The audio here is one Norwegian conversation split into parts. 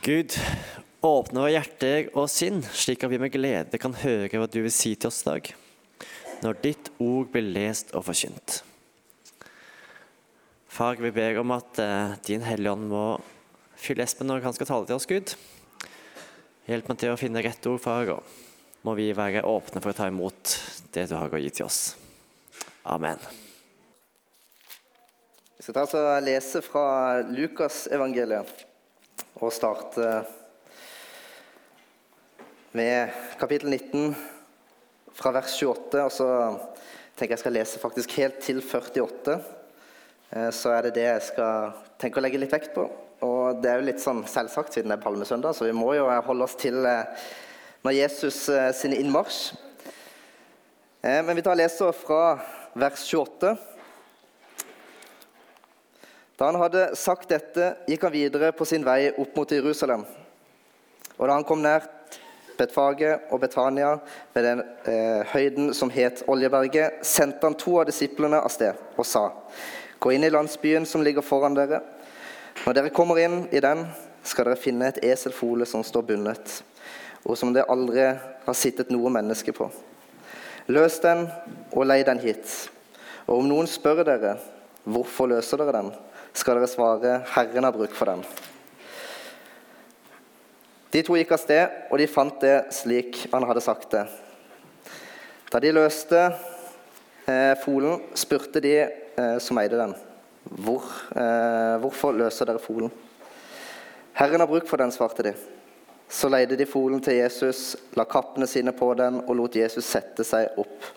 Gud, åpne våre hjerter og sinn, slik at vi med glede kan høre hva du vil si til oss i dag, når ditt ord blir lest og forkynt. Far, vi ber om at eh, din Hellige Ånd må fylle Espen når han skal tale til oss, Gud. Hjelp meg til å finne rett ord, far, og må vi være åpne for å ta imot det du har å gi til oss. Amen. Vi skal ta oss og lese fra Lukasevangeliet og starte med kapittel 19 fra vers 28. Og så tenker jeg jeg skal lese faktisk helt til 48. Eh, Så er det det jeg skal tenke å legge litt vekt på. Og det er jo litt sånn selvsagt siden det er palmesøndag, så vi må jo holde oss til eh, når Jesus eh, sin innmarsj. Men vi tar leser fra vers 28. Da han hadde sagt dette, gikk han videre på sin vei opp mot Jerusalem. Og da han kom nær Betfage og Betania, ved den eh, høyden som het Oljeberget, sendte han to av disiplene av sted og sa.: Gå inn i landsbyen som ligger foran dere. Når dere kommer inn i den, skal dere finne et eselfole som står bundet, og som det aldri har sittet noe menneske på. Løs den og lei den hit. Og om noen spør dere, hvorfor løser dere den? Skal dere svare 'Herren har bruk for den'. De to gikk av sted, og de fant det slik han hadde sagt det. Da de løste eh, folen, spurte de eh, som eide den, Hvor, eh, 'Hvorfor løser dere folen?' 'Herren har bruk for den', svarte de. Så leide de folen til Jesus, la kappene sine på den og lot Jesus sette seg opp.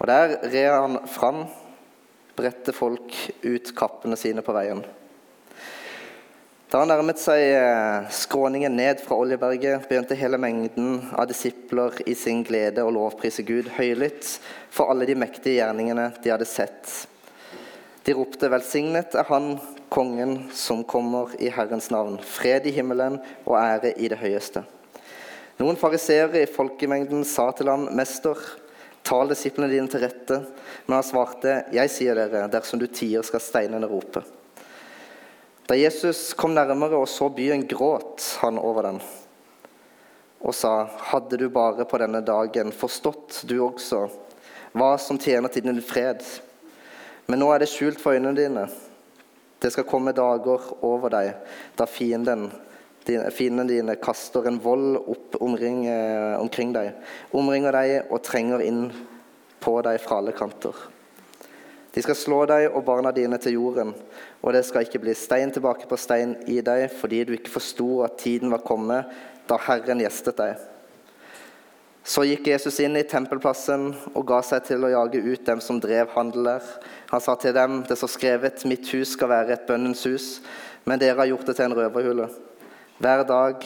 Og Der red han fram bredte folk ut kappene sine på veien. Da han nærmet seg eh, skråningen ned fra Oljeberget, begynte hele mengden av disipler i sin glede å lovprise Gud høylytt for alle de mektige gjerningene de hadde sett. De ropte 'Velsignet er Han, kongen som kommer i Herrens navn', fred i himmelen og ære i det høyeste. Noen fariseere i folkemengden sa til ham, 'Mester', Tal disiplene dine til rette. Men han svarte, Jeg sier dere, dersom du tier, skal steinene rope. Da Jesus kom nærmere og så byen, gråt han over den og sa, Hadde du bare på denne dagen forstått, du også, hva som tjener til din fred? Men nå er det skjult for øynene dine. Det skal komme dager over deg da fienden Fiendene dine kaster en vold opp omring, eh, omkring deg, omringer deg og trenger inn på deg fra alle kanter. De skal slå deg og barna dine til jorden, og det skal ikke bli stein tilbake på stein i deg fordi du ikke forsto at tiden var kommet da Herren gjestet deg. Så gikk Jesus inn i tempelplassen og ga seg til å jage ut dem som drev handel der. Han sa til dem, det står skrevet, mitt hus skal være et bønnens hus, men dere har gjort det til en røverhule. Hver dag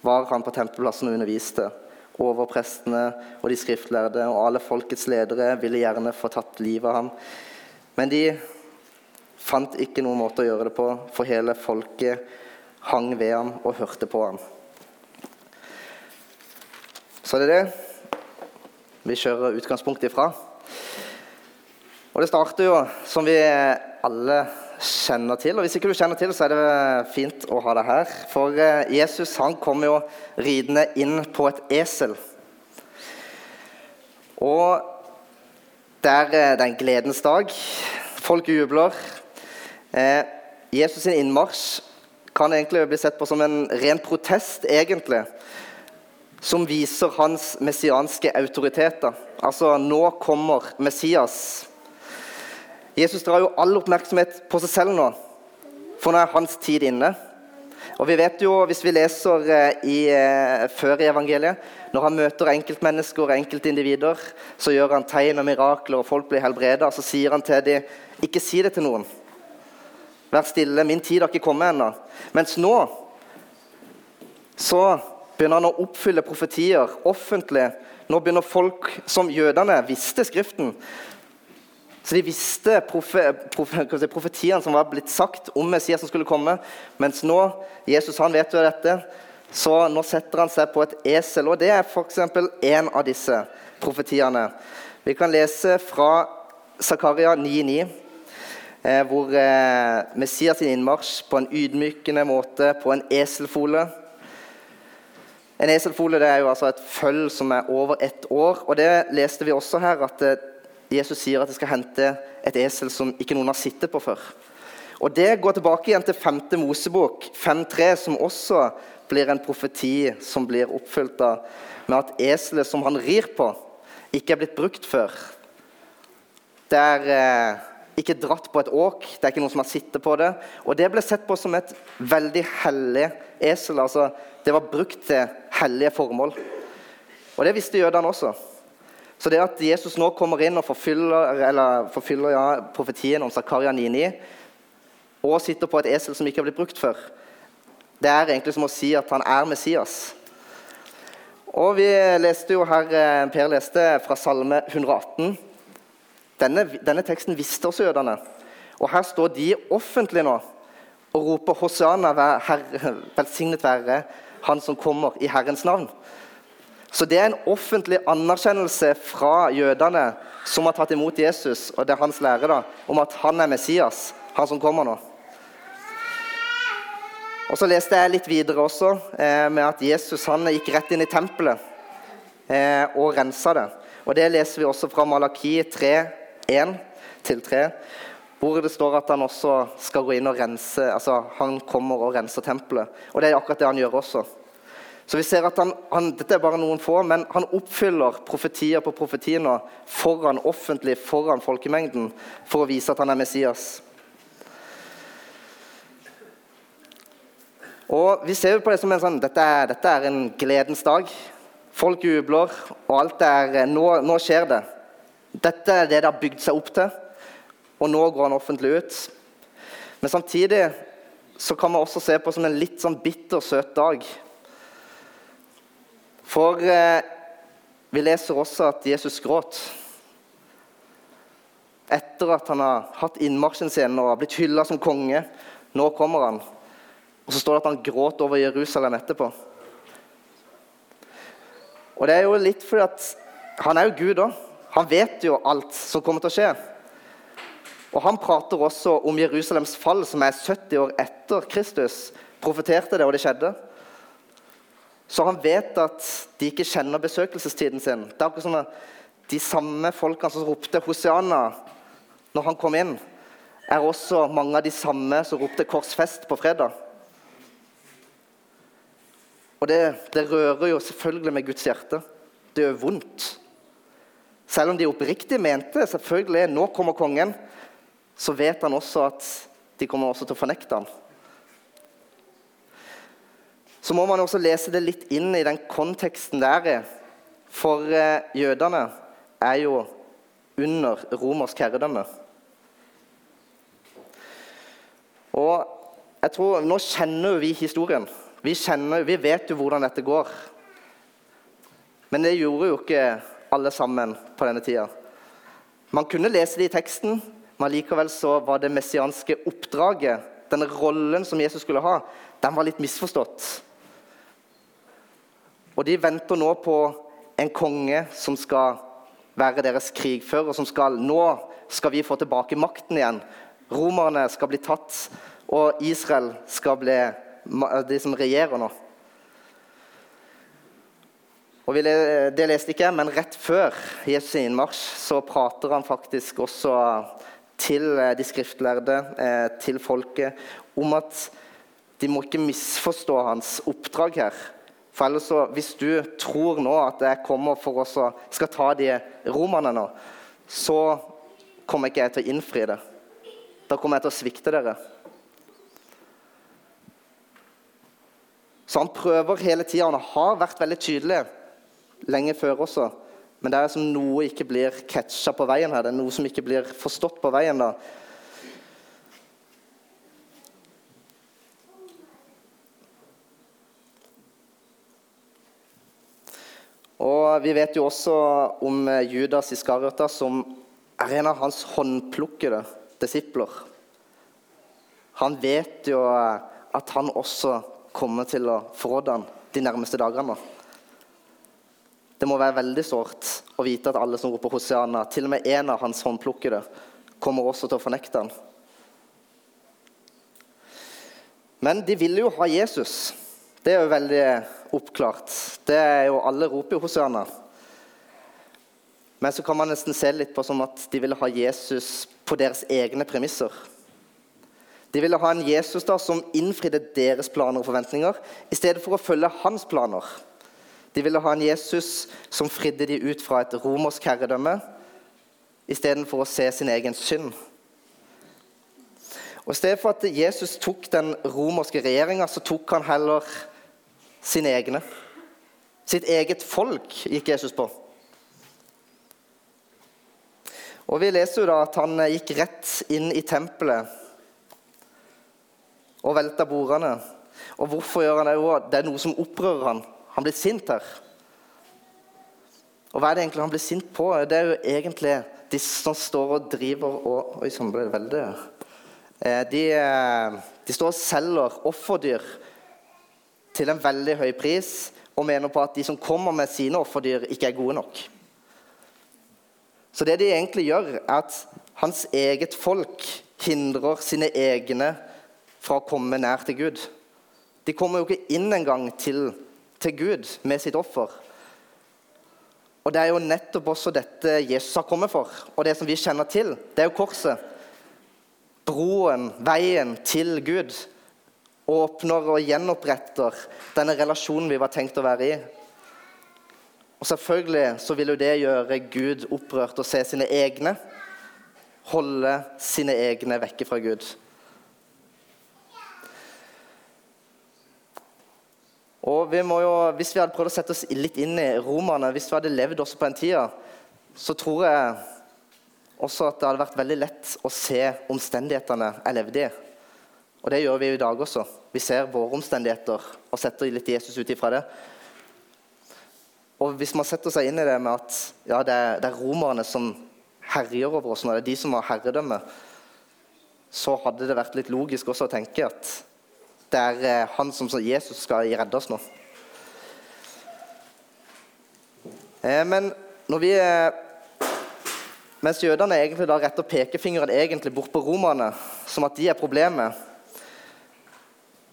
var han på tempelplassen og underviste. Overprestene og de skriftlærde og alle folkets ledere ville gjerne få tatt livet av ham. Men de fant ikke noen måte å gjøre det på, for hele folket hang ved ham og hørte på ham. Så det er det vi kjører utgangspunktet ifra. Og det starter jo, som vi alle kjenner til. Og Hvis ikke du kjenner til, så er det fint å ha deg her. For eh, Jesus han kom jo ridende inn på et esel. Og der, er, eh, det en gledens dag. Folk jubler. Eh, Jesus' sin innmarsj kan egentlig bli sett på som en ren protest, egentlig. Som viser hans messianske autoriteter. Altså, nå kommer Messias. Jesus drar jo all oppmerksomhet på seg selv nå, for nå er hans tid inne. Og vi vet jo, Hvis vi leser eh, i, eh, før i evangeliet, når han møter enkeltmennesker og enkeltindivider, så gjør han tegn og mirakler, og folk blir helbreda. Så sier han til dem, ikke si det til noen. Vær stille, min tid har ikke kommet ennå. Mens nå så begynner han å oppfylle profetier offentlig. Nå begynner folk som jødene visste Skriften, så de visste profe, profe, profetiene som var blitt sagt om Messias som skulle komme. Mens nå Jesus han vet jo dette, så nå setter han seg på et esel. Og det er f.eks. en av disse profetiene. Vi kan lese fra Zakaria 9,9. eh, hvor eh, Messias sin innmarsj på en ydmykende måte på en eselfole. En eselfole det er jo altså et føll som er over ett år. og Det leste vi også her, at eh, Jesus sier at de skal hente et esel som ikke noen har sittet på før. Og Det går tilbake igjen til 5. Mosebok 5.3, som også blir en profeti som blir oppfylt av med at eselet som han rir på, ikke er blitt brukt før. Det er eh, ikke dratt på et åk, det er ikke noen som har sittet på det. Og det ble sett på som et veldig hellig esel. altså Det var brukt til hellige formål. Og det visste jødene også. Så det at Jesus nå kommer inn og forfyller, forfyller ja, profetien om Zakaria 9,9 og sitter på et esel som ikke har blitt brukt før, det er egentlig som å si at han er Messias. Og vi leste jo her, eh, Per leste fra Salme 118. Denne, denne teksten visste også jødene. Og her står de offentlig nå og roper 'Hosiana, velsignet være Han som kommer i Herrens navn'. Så det er en offentlig anerkjennelse fra jødene som har tatt imot Jesus, og det er hans lære, da, om at han er Messias, han som kommer nå. Og Så leste jeg litt videre også eh, med at Jesus han gikk rett inn i tempelet eh, og rensa det. Og Det leser vi også fra Malaki 3, 1-3, hvor det står at han også skal gå inn og rense altså Han kommer og renser tempelet. Og det er akkurat det han gjør også. Så vi ser at han, han, Dette er bare noen få, men han oppfyller profetier på profetier foran offentlig, foran folkemengden, for å vise at han er Messias. Og Vi ser jo på det som en sånn dette er, dette er en gledens dag. Folk jubler, og alt er nå, nå, skjer det. Dette er det det har bygd seg opp til, og nå går han offentlig ut. Men samtidig så kan man også se på som en litt sånn bitter, søt dag. For eh, vi leser også at Jesus gråt. Etter at han har hatt innmarsjen sin og har blitt hylla som konge. Nå kommer han. Og så står det at han gråt over Jerusalem etterpå. Og det er jo litt fordi at han er jo Gud òg. Han vet jo alt som kommer til å skje. Og Han prater også om Jerusalems fall, som er 70 år etter Kristus. Profeterte det, og det skjedde. Så han vet at de ikke kjenner besøkelsestiden sin. Det er akkurat som at De samme folkene som ropte 'Hosiana' når han kom inn, er også mange av de samme som ropte 'korsfest' på fredag. Og det, det, rører jo selvfølgelig med Guds hjerte. Det gjør vondt. Selv om de oppriktig mente selvfølgelig nå kommer kongen, så vet han også at de kommer også til å fornekte ham. Så må man også lese det litt inn i den konteksten det er i. For eh, jødene er jo under romersk herredømme. Og jeg tror, Nå kjenner vi historien. Vi, kjenner, vi vet jo hvordan dette går. Men det gjorde jo ikke alle sammen på denne tida. Man kunne lese det i teksten, men likevel så var det messianske oppdraget, denne rollen som Jesus skulle ha, den var litt misforstått. Og de venter nå på en konge som skal være deres krigfører, som skal Nå skal vi få tilbake makten igjen. Romerne skal bli tatt, og Israel skal bli de som regjerer nå. Og Det leste ikke jeg, men rett før Jesus' innmarsj så prater han faktisk også til eh, de skriftlærde, eh, til folket, om at de må ikke misforstå hans oppdrag her. For ellers så, Hvis du tror nå at jeg kommer for å skal ta de romerne nå, så kommer ikke jeg til å innfri det. Da kommer jeg til å svikte dere. Så han prøver hele tida. Han har vært veldig tydelig lenge før også. Men det er som noe ikke blir catcha på veien her. Det er noe som ikke blir forstått på veien. da. vi vet jo også om eh, Judas Iskariota som er en av hans håndplukkede disipler. Han vet jo eh, at han også kommer til å forråde ham de nærmeste dagene. Det må være veldig sårt å vite at alle som roper Hosiana, til og med en av hans håndplukkede, kommer også til å fornekte ham. Men de ville jo ha Jesus. Det er jo veldig oppklart. Det er jo Alle roper jo Hosianna. Men så kan man nesten se litt på som at de ville ha Jesus på deres egne premisser. De ville ha en Jesus da som innfridde deres planer og forventninger, i stedet for å følge hans planer. De ville ha en Jesus som fridde de ut fra et romersk herredømme, istedenfor å se sin egen synd. Og I stedet for at Jesus tok den romerske regjeringa, så tok han heller sine egne. Sitt eget folk gikk Jesus på. Og Vi leser jo da at han gikk rett inn i tempelet og velta bordene. Og hvorfor gjør han det? Jo, det er noe som opprører han. Han blir sint her. Og hva er det egentlig han blir sint på? Det er jo egentlig de som står og driver og Oi sånn ble det veldig eh, de, eh, de står og selger offerdyr til en veldig høy pris og mener på at de som kommer med sine offerdyr, ikke er gode nok. Så det de egentlig gjør, er at hans eget folk hindrer sine egne fra å komme nær til Gud. De kommer jo ikke inn engang til, til Gud med sitt offer. Og Det er jo nettopp også dette Jesus har kommet for, og det som vi kjenner til. Det er jo korset. Broen, veien til Gud. Åpner og gjenoppretter denne relasjonen vi var tenkt å være i. Og Selvfølgelig så vil jo det gjøre Gud opprørt å se sine egne. Holde sine egne vekke fra Gud. Og vi må jo, Hvis vi hadde prøvd å sette oss litt inn i romerne, hvis vi hadde levd også på den tida, så tror jeg også at det hadde vært veldig lett å se omstendighetene jeg levde i. Og det gjør vi i dag også. Vi ser våre omstendigheter og setter litt Jesus ut ifra det. Og hvis man setter seg inn i det med at ja, det, er, det er romerne som herjer over oss, når det er de som har herredømme, så hadde det vært litt logisk også å tenke at det er eh, han som Jesus skal redde oss nå. Eh, men når vi eh, Mens jødene egentlig da retter pekefingeren egentlig bort på romerne, som at de er problemet,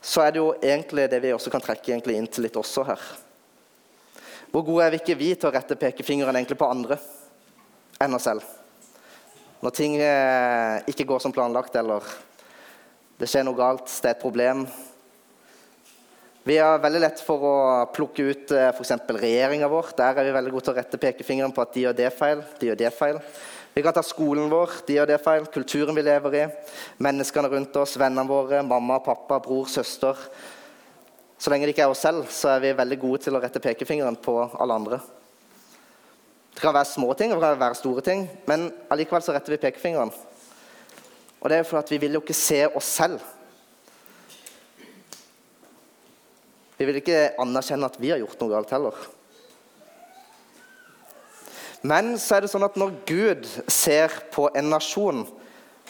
så er det jo egentlig det vi også kan trekke inn til litt også her. Hvor gode er vi ikke vi til å rette pekefingeren egentlig på andre enn oss selv? Når ting ikke går som planlagt, eller det skjer noe galt, det er et problem. Vi har veldig lett for å plukke ut eh, f.eks. regjeringa vår. Der er vi veldig gode til å rette pekefingeren på at de gjør det feil. de gjør det feil. Vi kan ta skolen vår, de gjør det feil. Kulturen vi lever i. Menneskene rundt oss, vennene våre, mamma, pappa, bror, søster. Så lenge det ikke er oss selv, så er vi veldig gode til å rette pekefingeren på alle andre. Det kan være små ting det kan være store ting, men allikevel så retter vi pekefingeren. Og det er fordi vi vil jo ikke se oss selv. Vi vil ikke anerkjenne at vi har gjort noe galt heller. Men så er det sånn at når Gud ser på en nasjon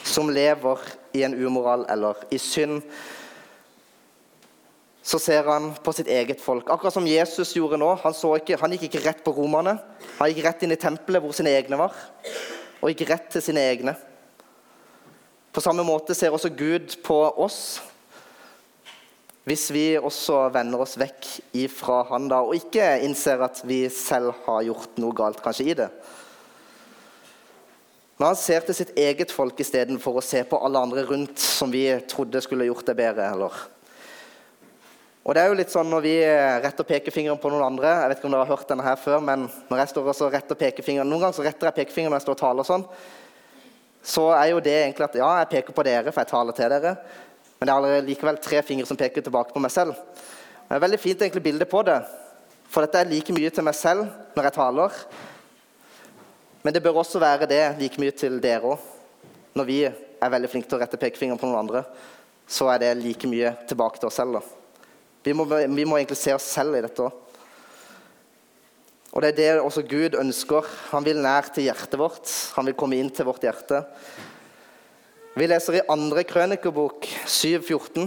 som lever i en umoral eller i synd, så ser han på sitt eget folk. Akkurat som Jesus gjorde nå. Han, ikke, han gikk ikke rett på romerne. Han gikk rett inn i tempelet hvor sine egne var, og gikk rett til sine egne. På samme måte ser også Gud på oss. Hvis vi også vender oss vekk ifra Han da, og ikke innser at vi selv har gjort noe galt kanskje i det. Når han ser til sitt eget folk istedenfor å se på alle andre rundt som vi trodde skulle gjort det bedre. eller... Og det er jo litt sånn Når vi retter pekefingeren på noen andre Jeg vet ikke om dere har hørt denne her før, men når jeg står og retter pekefingeren, Noen ganger så retter jeg pekefingeren når jeg står og taler, sånn, så er jo det egentlig at ja, jeg peker på dere, for jeg taler til dere. Men det er likevel tre fingre som peker tilbake på meg selv. Det er veldig fint egentlig bilde på det. For dette er like mye til meg selv når jeg taler. Men det bør også være det like mye til dere òg. Når vi er veldig flinke til å rette pekefingeren på noen andre, så er det like mye tilbake til oss selv. Vi må, vi må egentlig se oss selv i dette òg. Og Det er det også Gud ønsker. Han vil nær til hjertet vårt. Han vil komme inn til vårt hjerte. Vi leser i andre krønikebok 7,14.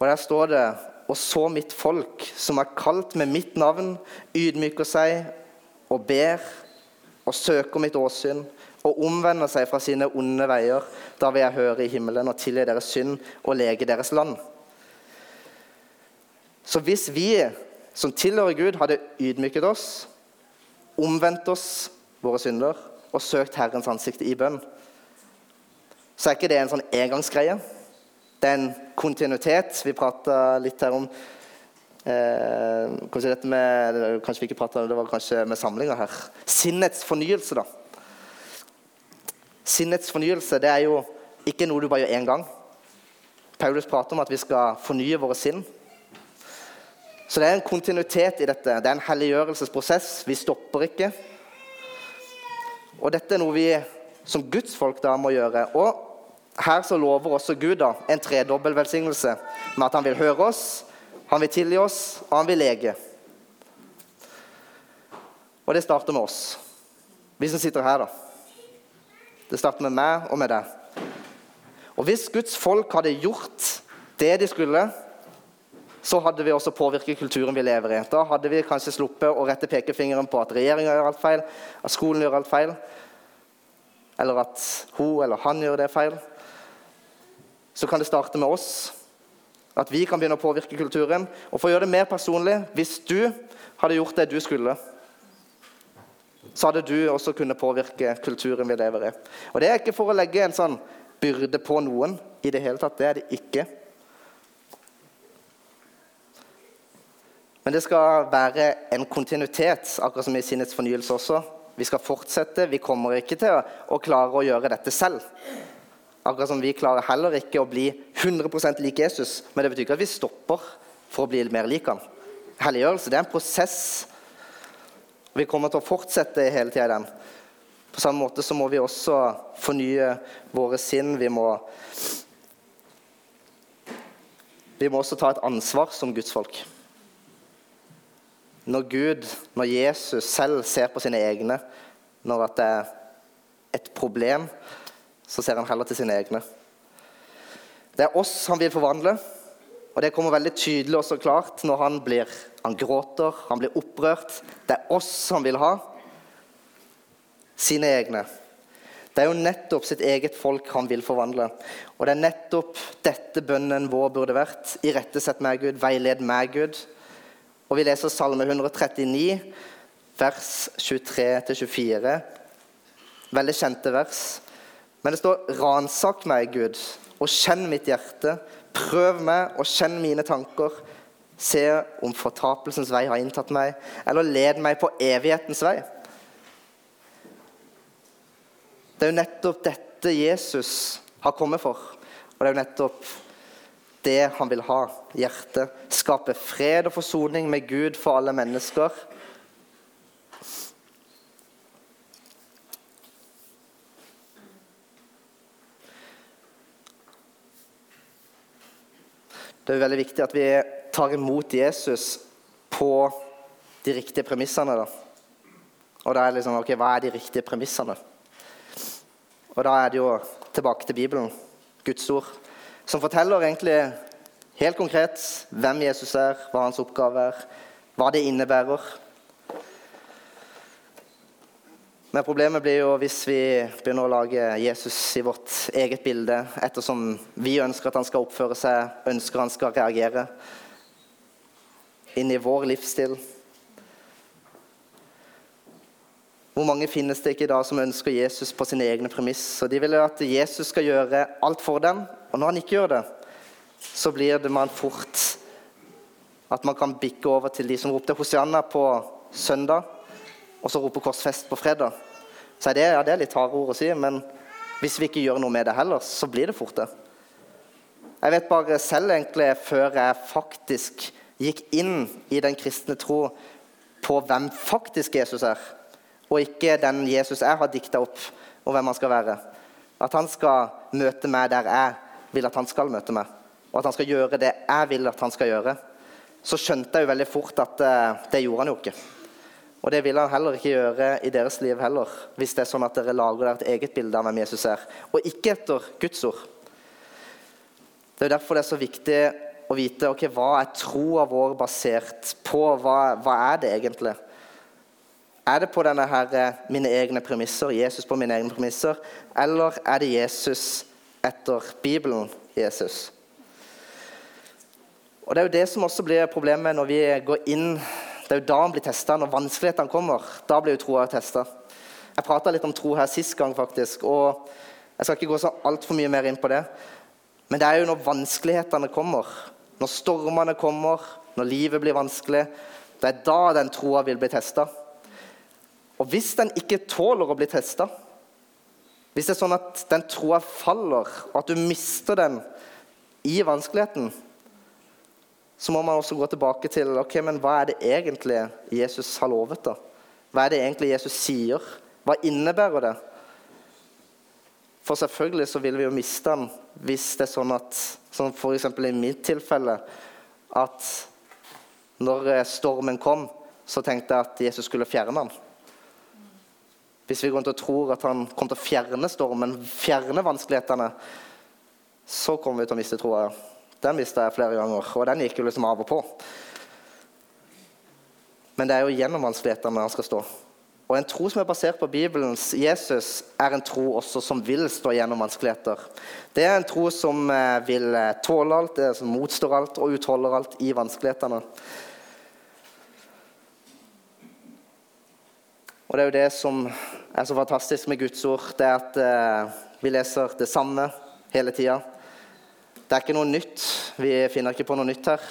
Og der står det Og så mitt folk, som er kalt med mitt navn, ydmyker seg og ber og søker mitt åsyn og omvender seg fra sine onde veier, da vil jeg høre i himmelen og tilgi deres synd og lege deres land. Så hvis vi som tilhører Gud, hadde ydmyket oss, omvendt oss våre synder og søkt Herrens ansikt i bønn, så er ikke det en sånn engangsgreie. Det er en kontinuitet. Vi prata litt her om eh, kanskje dette med, Kanskje vi ikke prata det var kanskje med samlinga her. Sinnets fornyelse, da. Sinnets fornyelse det er jo ikke noe du bare gjør én gang. Paulus prater om at vi skal fornye våre sinn. Så det er en kontinuitet i dette. Det er en helliggjørelsesprosess. Vi stopper ikke. Og dette er noe vi som Guds folk da må gjøre. Og her så lover også Gud da en tredobbel velsignelse med at han vil høre oss, han vil tilgi oss, og han vil lege. Og det starter med oss, vi som sitter her. da. Det starter med meg og med deg. Og hvis Guds folk hadde gjort det de skulle, så hadde vi også påvirket kulturen vi lever i. Da hadde vi kanskje sluppet å rette pekefingeren på at regjeringa gjør alt feil, at skolen gjør alt feil, eller at hun eller han gjør det feil. Så kan det starte med oss. At vi kan begynne å påvirke kulturen. Og for å gjøre det mer personlig Hvis du hadde gjort det du skulle, så hadde du også kunnet påvirke kulturen vi lever i. Og Det er ikke for å legge en sånn byrde på noen i det hele tatt. Det er det ikke. Men det skal være en kontinuitet, akkurat som i sinnets fornyelse også. Vi skal fortsette. Vi kommer ikke til å klare å gjøre dette selv. Akkurat som vi klarer heller ikke å bli 100% lik Jesus. Men det betyr ikke at vi stopper for å bli mer lik han. Helliggjørelse det er en prosess. Vi kommer til å fortsette hele tida den. På samme måte så må vi også fornye våre sinn. Vi må, vi må også ta et ansvar som Guds folk. Når Gud, når Jesus selv ser på sine egne, når det er et problem, så ser han heller til sine egne. Det er oss han vil forvandle, og det kommer veldig tydelig også klart når han blir Han gråter, han blir opprørt. Det er oss han vil ha. Sine egne. Det er jo nettopp sitt eget folk han vil forvandle. Og det er nettopp dette bønnen vår burde vært. Irettesett meg, Gud. Veiled meg, Gud. Og vi leser Salme 139, vers 23-24. Veldig kjente vers. Men det står 'Ransak meg, Gud, og kjenn mitt hjerte'. Prøv meg og kjenn mine tanker. Se om fortapelsens vei har inntatt meg, eller led meg på evighetens vei. Det er jo nettopp dette Jesus har kommet for. Og det er jo nettopp det han vil ha. Hjertet. Skape fred og forsoning med Gud for alle mennesker. Det er veldig viktig at vi tar imot Jesus på de riktige premissene. Da. Og da er det liksom, ok, Hva er de riktige premissene? Og Da er det jo tilbake til Bibelen, Guds ord som forteller egentlig helt konkret hvem Jesus er, hva hans oppgave er, hva det innebærer. Men problemet blir jo hvis vi begynner å lage Jesus i vårt eget bilde, ettersom vi ønsker at han skal oppføre seg, ønsker han skal reagere inn i vår livsstil. Hvor mange finnes det ikke da som ønsker Jesus på sine egne premiss? Og De vil at Jesus skal gjøre alt for dem, og når han ikke gjør det, så blir det man fort at man kan bikke over til de som ropte Hosianna på søndag, og så roper korsfest på fredag. Så er det, ja, det er litt harde ord å si, men hvis vi ikke gjør noe med det heller, så blir det fort det. Jeg vet bare selv egentlig, før jeg faktisk gikk inn i den kristne tro på hvem faktisk Jesus er, og ikke den Jesus jeg har dikta opp om hvem han skal være. At han skal møte meg der jeg vil at han skal møte meg, og at han skal gjøre det jeg vil at han skal gjøre, så skjønte jeg jo veldig fort at uh, det gjorde han jo ikke. Og det vil han heller ikke gjøre i deres liv heller, hvis det er sånn at dere lager dere et eget bilde av hvem Jesus er, og ikke etter Guds ord. Det er jo derfor det er så viktig å vite ok, hva er troa vår basert på. Hva, hva er det egentlig? Er det på denne her, eh, mine egne premisser, Jesus på mine egne premisser, eller er det Jesus etter Bibelen Jesus? Og Det er jo det som også blir problemet når vi går inn Det er jo da han blir testa, når vanskelighetene kommer. Da blir jo troa testa. Jeg prata litt om tro her sist gang, faktisk. og Jeg skal ikke gå så altfor mye mer inn på det. Men det er jo når vanskelighetene kommer, når stormene kommer, når livet blir vanskelig, det er da den troa vil bli testa. Og hvis den ikke tåler å bli testa, hvis det er sånn at den troa faller, og at du mister den i vanskeligheten, så må man også gå tilbake til ok, men hva er det egentlig Jesus har lovet. da? Hva er det egentlig Jesus sier? Hva innebærer det? For selvfølgelig så vil vi jo miste den hvis det er sånn at Som f.eks. i mitt tilfelle. At når stormen kom, så tenkte jeg at Jesus skulle fjerne den. Hvis vi går rundt og tror at han kommer til å fjerne stormen, fjerne vanskelighetene, så kommer vi til å miste troa. Den mista jeg flere ganger, og den gikk jo liksom av og på. Men det er jo gjennom vanskelighetene han skal stå. Og En tro som er basert på Bibelens Jesus, er en tro også som vil stå gjennom vanskeligheter. Det er en tro som eh, vil eh, tåle alt, som motstår alt og utholder alt i vanskelighetene. Og Det er jo det som er så fantastisk med Guds ord, det er at eh, vi leser det samme hele tida. Det er ikke noe nytt. Vi finner ikke på noe nytt her.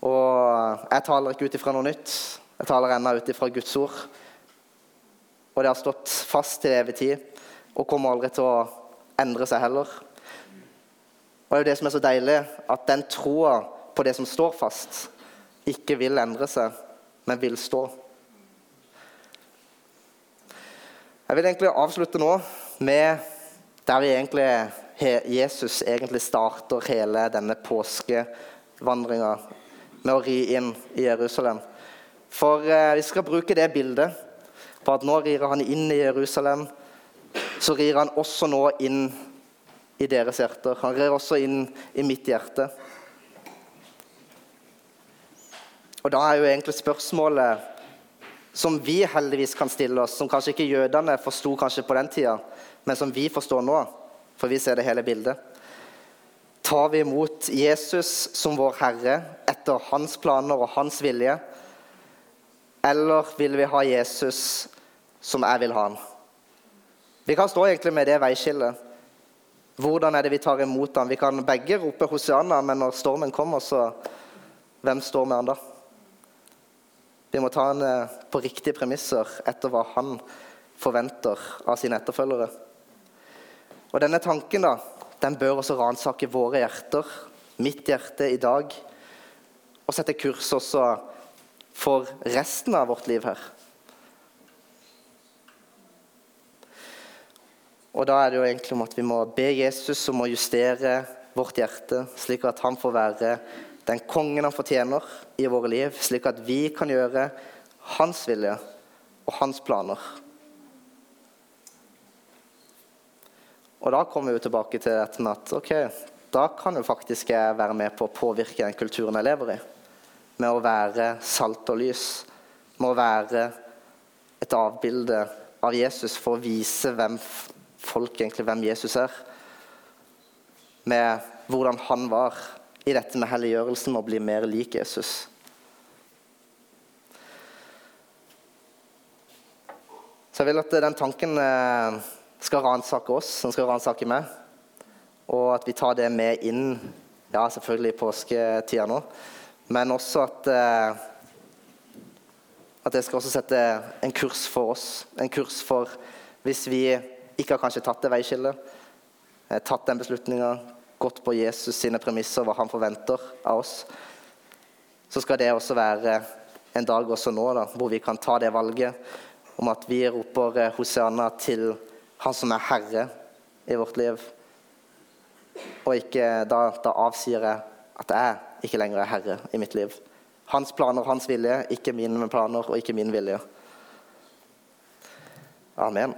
Og jeg taler ikke ut ifra noe nytt. Jeg taler ennå ut ifra Guds ord. Og det har stått fast til evig tid og kommer aldri til å endre seg heller. Og det er jo det som er så deilig, at den troa på det som står fast, ikke vil endre seg, men vil stå. Jeg vil egentlig avslutte nå med der vi egentlig, Jesus egentlig starter hele denne påskevandringa med å ri inn i Jerusalem. For eh, vi skal bruke det bildet på at nå rir han inn i Jerusalem. Så rir han også nå inn i deres hjerter. Han rir også inn i mitt hjerte. Og da er jo egentlig spørsmålet som vi heldigvis kan stille oss, som kanskje ikke jødene forsto på den tida, men som vi forstår nå, for vi ser det hele bildet. Tar vi imot Jesus som vår Herre etter hans planer og hans vilje? Eller vil vi ha Jesus som jeg vil ha han? Vi kan stå egentlig med det veiskillet. Hvordan er det vi tar imot ham? Vi kan begge rope Hosianna, men når stormen kommer, så hvem står med han da? Vi må ta han eh, på riktige premisser etter hva han forventer av sine etterfølgere. Og Denne tanken da, den bør også ransake våre hjerter, mitt hjerte i dag, og sette kurs også for resten av vårt liv her. Og Da er det jo egentlig om at vi må be Jesus om å justere vårt hjerte, slik at han får være den kongen han fortjener i våre liv, slik at vi kan gjøre hans vilje og hans planer. Og da kommer vi tilbake til dette med at ok, da kan jo faktisk jeg være med på å påvirke den kulturen jeg lever i. Med å være salt og lys. Med å være et avbilde av Jesus for å vise hvem folk egentlig hvem Jesus er. Med hvordan han var i dette med helliggjørelsen med å bli mer lik Jesus. Så jeg vil at den tanken eh, skal ransake oss, den skal ransake meg. Og at vi tar det med inn ja, selvfølgelig i påsketida nå. Men også at eh, at det skal også sette en kurs for oss. En kurs for hvis vi ikke har kanskje tatt det veiskillet, eh, tatt den beslutninga, gått på Jesus sine premisser, hva han forventer av oss, så skal det også være en dag også nå da, hvor vi kan ta det valget om at vi roper eh, Hosianna til Han som er herre i vårt liv. Og ikke, da, da avsier jeg at jeg ikke lenger er herre i mitt liv. Hans planer, hans vilje, ikke mine planer og ikke min vilje. Amen.